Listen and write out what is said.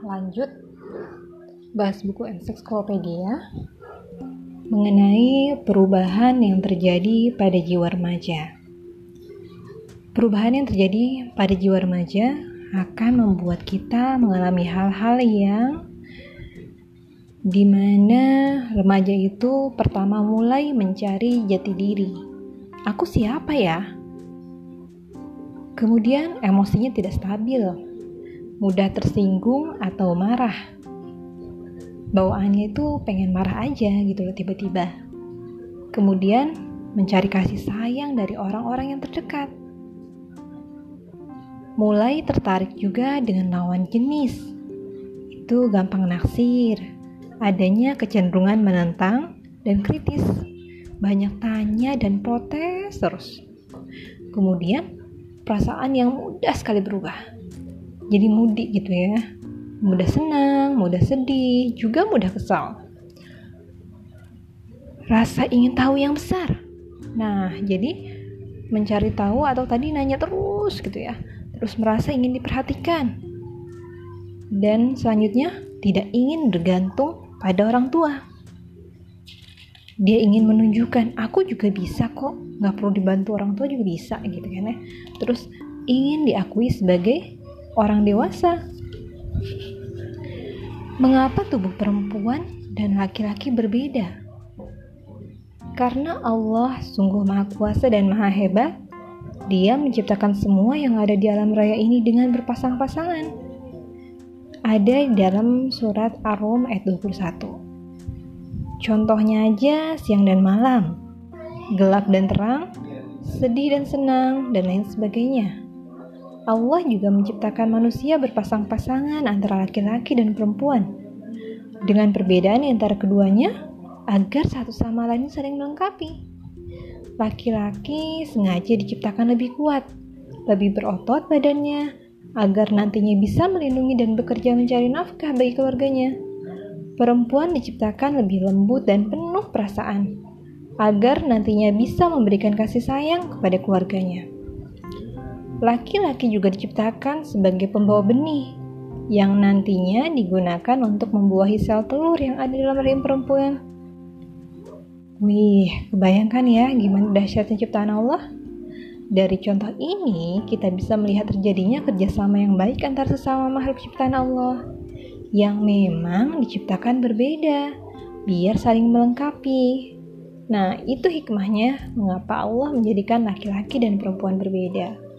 lanjut bahas buku ensiklopedia mengenai perubahan yang terjadi pada jiwa remaja. Perubahan yang terjadi pada jiwa remaja akan membuat kita mengalami hal-hal yang di mana remaja itu pertama mulai mencari jati diri. Aku siapa ya? Kemudian emosinya tidak stabil, mudah tersinggung atau marah. Bawaannya itu pengen marah aja gitu loh tiba-tiba. Kemudian mencari kasih sayang dari orang-orang yang terdekat. Mulai tertarik juga dengan lawan jenis. Itu gampang naksir. Adanya kecenderungan menentang dan kritis. Banyak tanya dan protes terus. Kemudian perasaan yang mudah sekali berubah jadi mudik gitu ya mudah senang, mudah sedih, juga mudah kesal. Rasa ingin tahu yang besar. Nah, jadi mencari tahu atau tadi nanya terus gitu ya. Terus merasa ingin diperhatikan. Dan selanjutnya tidak ingin bergantung pada orang tua. Dia ingin menunjukkan, aku juga bisa kok, nggak perlu dibantu orang tua juga bisa gitu kan ya. Terus ingin diakui sebagai orang dewasa. Mengapa tubuh perempuan dan laki-laki berbeda? Karena Allah sungguh Maha Kuasa dan Maha Hebat, Dia menciptakan semua yang ada di alam raya ini dengan berpasang-pasangan. Ada dalam surat Ar-Rum ayat 21. Contohnya aja siang dan malam, gelap dan terang, sedih dan senang, dan lain sebagainya. Allah juga menciptakan manusia berpasang-pasangan antara laki-laki dan perempuan. Dengan perbedaan antara keduanya, agar satu sama lain saling melengkapi. Laki-laki sengaja diciptakan lebih kuat, lebih berotot badannya, agar nantinya bisa melindungi dan bekerja mencari nafkah bagi keluarganya. Perempuan diciptakan lebih lembut dan penuh perasaan, agar nantinya bisa memberikan kasih sayang kepada keluarganya. Laki-laki juga diciptakan sebagai pembawa benih yang nantinya digunakan untuk membuahi sel telur yang ada dalam rahim perempuan. Wih, kebayangkan ya gimana dahsyatnya ciptaan Allah? Dari contoh ini, kita bisa melihat terjadinya kerjasama yang baik antar sesama makhluk ciptaan Allah yang memang diciptakan berbeda, biar saling melengkapi. Nah, itu hikmahnya mengapa Allah menjadikan laki-laki dan perempuan berbeda.